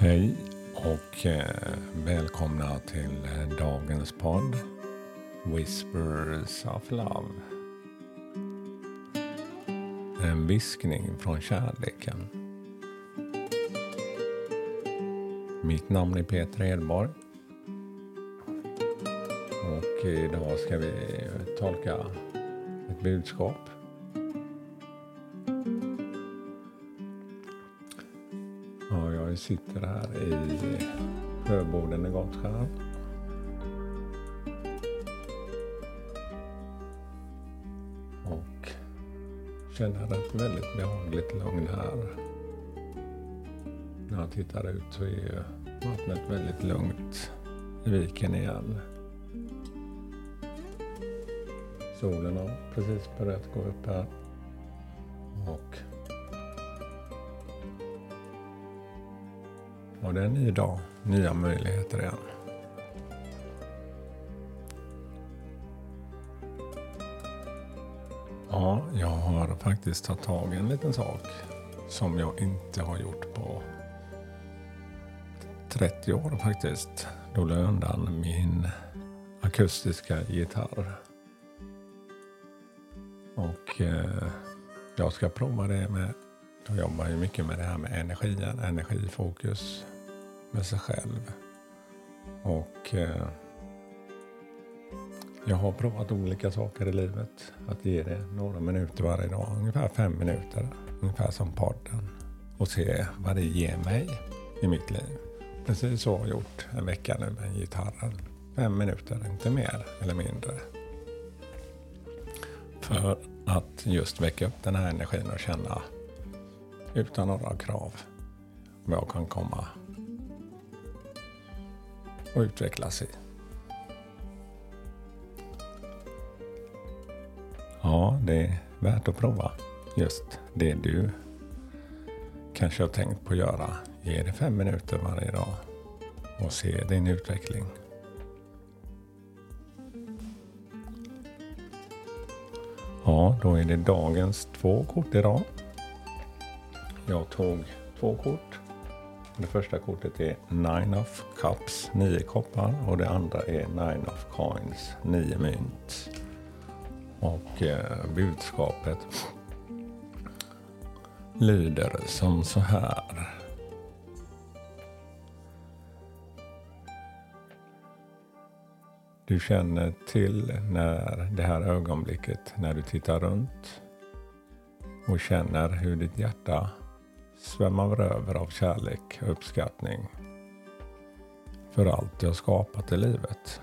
Hej och eh, välkomna till eh, dagens podd Whispers of Love. En viskning från kärleken. Mitt namn är Peter Edborg. Och idag ska vi tolka ett budskap sitter här i Sjöboden i Gottskär. Och känner ett väldigt behagligt lugn här. När jag tittar ut så är vattnet väldigt lugnt i viken igen. Solen har precis börjat gå upp här. Och Och det är en ny dag, nya möjligheter igen. Ja, jag har faktiskt tagit tag i en liten sak som jag inte har gjort på 30 år faktiskt. Då la jag undan min akustiska gitarr. Och eh, jag ska prova det med jag jobbar ju mycket med det här med energin, energifokus med sig själv. Och eh, jag har provat olika saker i livet. Att ge det några minuter varje dag, ungefär fem minuter, ungefär som podden. Och se vad det ger mig i mitt liv. Precis så har jag gjort en vecka nu med gitarren. Fem minuter, inte mer eller mindre. För att just väcka upp den här energin och känna utan några krav vad jag kan komma och utvecklas i. Ja, det är värt att prova just det du kanske har tänkt på att göra. Ge det fem minuter varje dag och se din utveckling. Ja, då är det dagens två kort idag. Jag tog två kort. Det första kortet är Nine of Cups, nio koppar. Och det andra är Nine of Coins, nio mynt. Och eh, budskapet lyder som så här. Du känner till när det här ögonblicket när du tittar runt och känner hur ditt hjärta svämmar över av kärlek och uppskattning för allt jag skapat i livet.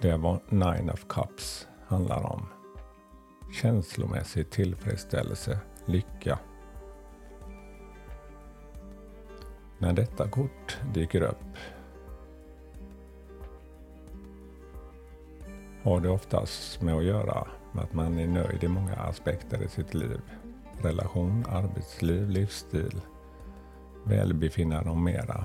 Det är vad Nine of Cups handlar om. Känslomässig tillfredsställelse, lycka. När detta kort dyker upp har det oftast med att göra med att man är nöjd i många aspekter i sitt liv relation, arbetsliv, livsstil, välbefinnande och mera.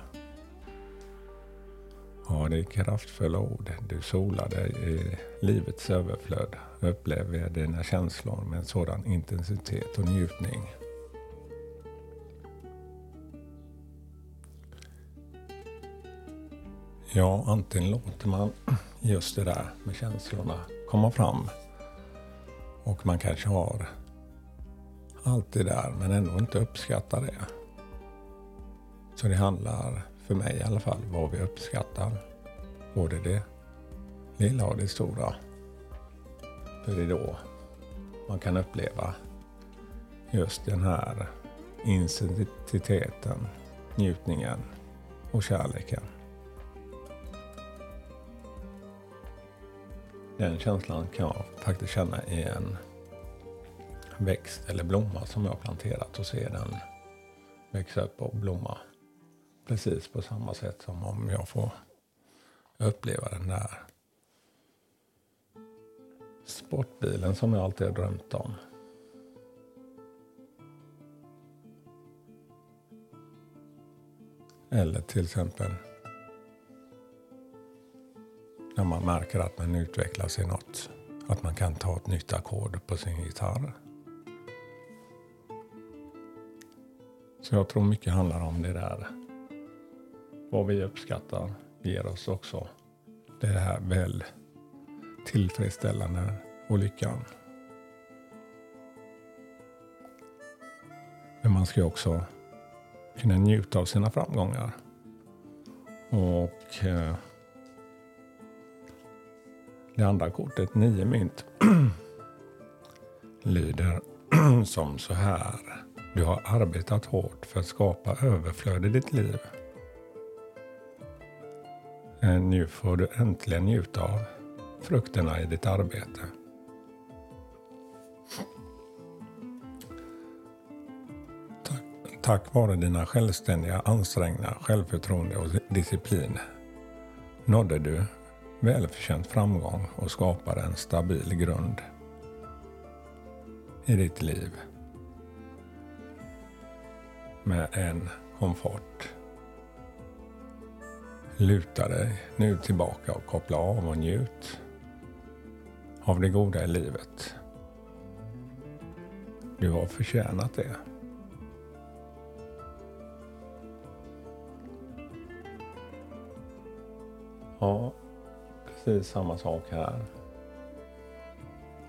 Ja, det är kraftfulla ord. Du solar dig i livets överflöd. Upplever dina känslor med en sådan intensitet och njutning. Ja, antingen låter man just det där med känslorna komma fram och man kanske har allt det där men ändå inte uppskattar det. Så det handlar, för mig i alla fall, vad vi uppskattar. Både det lilla och det stora. För det är då man kan uppleva just den här intensiteten, njutningen och kärleken. Den känslan kan jag faktiskt känna i en växt eller blomma som jag har planterat och se den växa upp och blomma. Precis på samma sätt som om jag får uppleva den där sportbilen som jag alltid har drömt om. Eller till exempel när man märker att man utvecklas i något. Att man kan ta ett nytt ackord på sin gitarr. Så jag tror mycket handlar om det där. Vad vi uppskattar ger oss också det här väl tillfredsställande och lyckan. Men man ska också kunna njuta av sina framgångar. Och eh, det andra kortet, nio mynt, lyder som så här. Du har arbetat hårt för att skapa överflöd i ditt liv. Eh, nu får du äntligen njuta av frukterna i ditt arbete. Tack, tack vare dina självständiga ansträngningar, självförtroende och disciplin nådde du välförtjänt framgång och skapade en stabil grund i ditt liv med en komfort. Luta dig nu tillbaka och koppla av och njut av det goda i livet. Du har förtjänat det. Ja, precis samma sak här.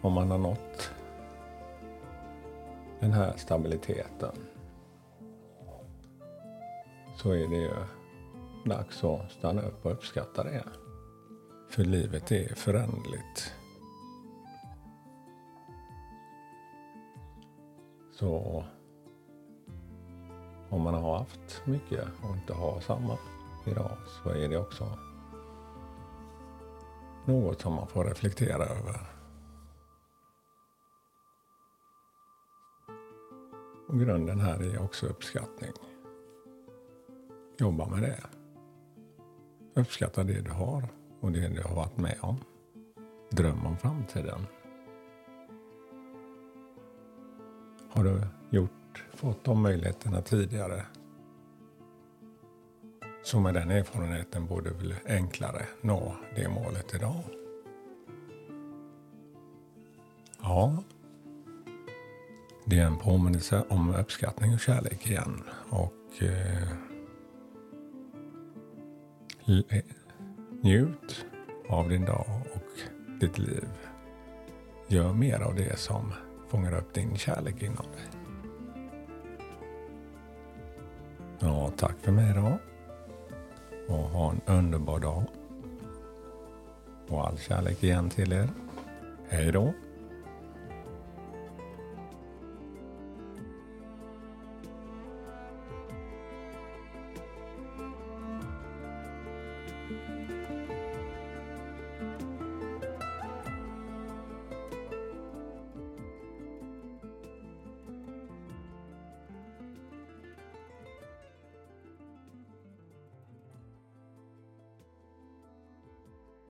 Om man har nått den här stabiliteten så är det ju dags att stanna upp och uppskatta det. För livet är föränderligt. Så om man har haft mycket och inte har samma idag så är det också något som man får reflektera över. Och grunden här är också uppskattning. Jobba med det. Uppskatta det du har och det du har varit med om. Dröm om framtiden. Har du gjort, fått de möjligheterna tidigare så med den erfarenheten borde väl enklare nå det målet idag. Ja, det är en påminnelse om uppskattning och kärlek igen. Och eh, Eh, njut av din dag och ditt liv. Gör mer av det som fångar upp din kärlek inom dig. Ja, tack för mig idag och ha en underbar dag. Och all kärlek igen till er. Hej då!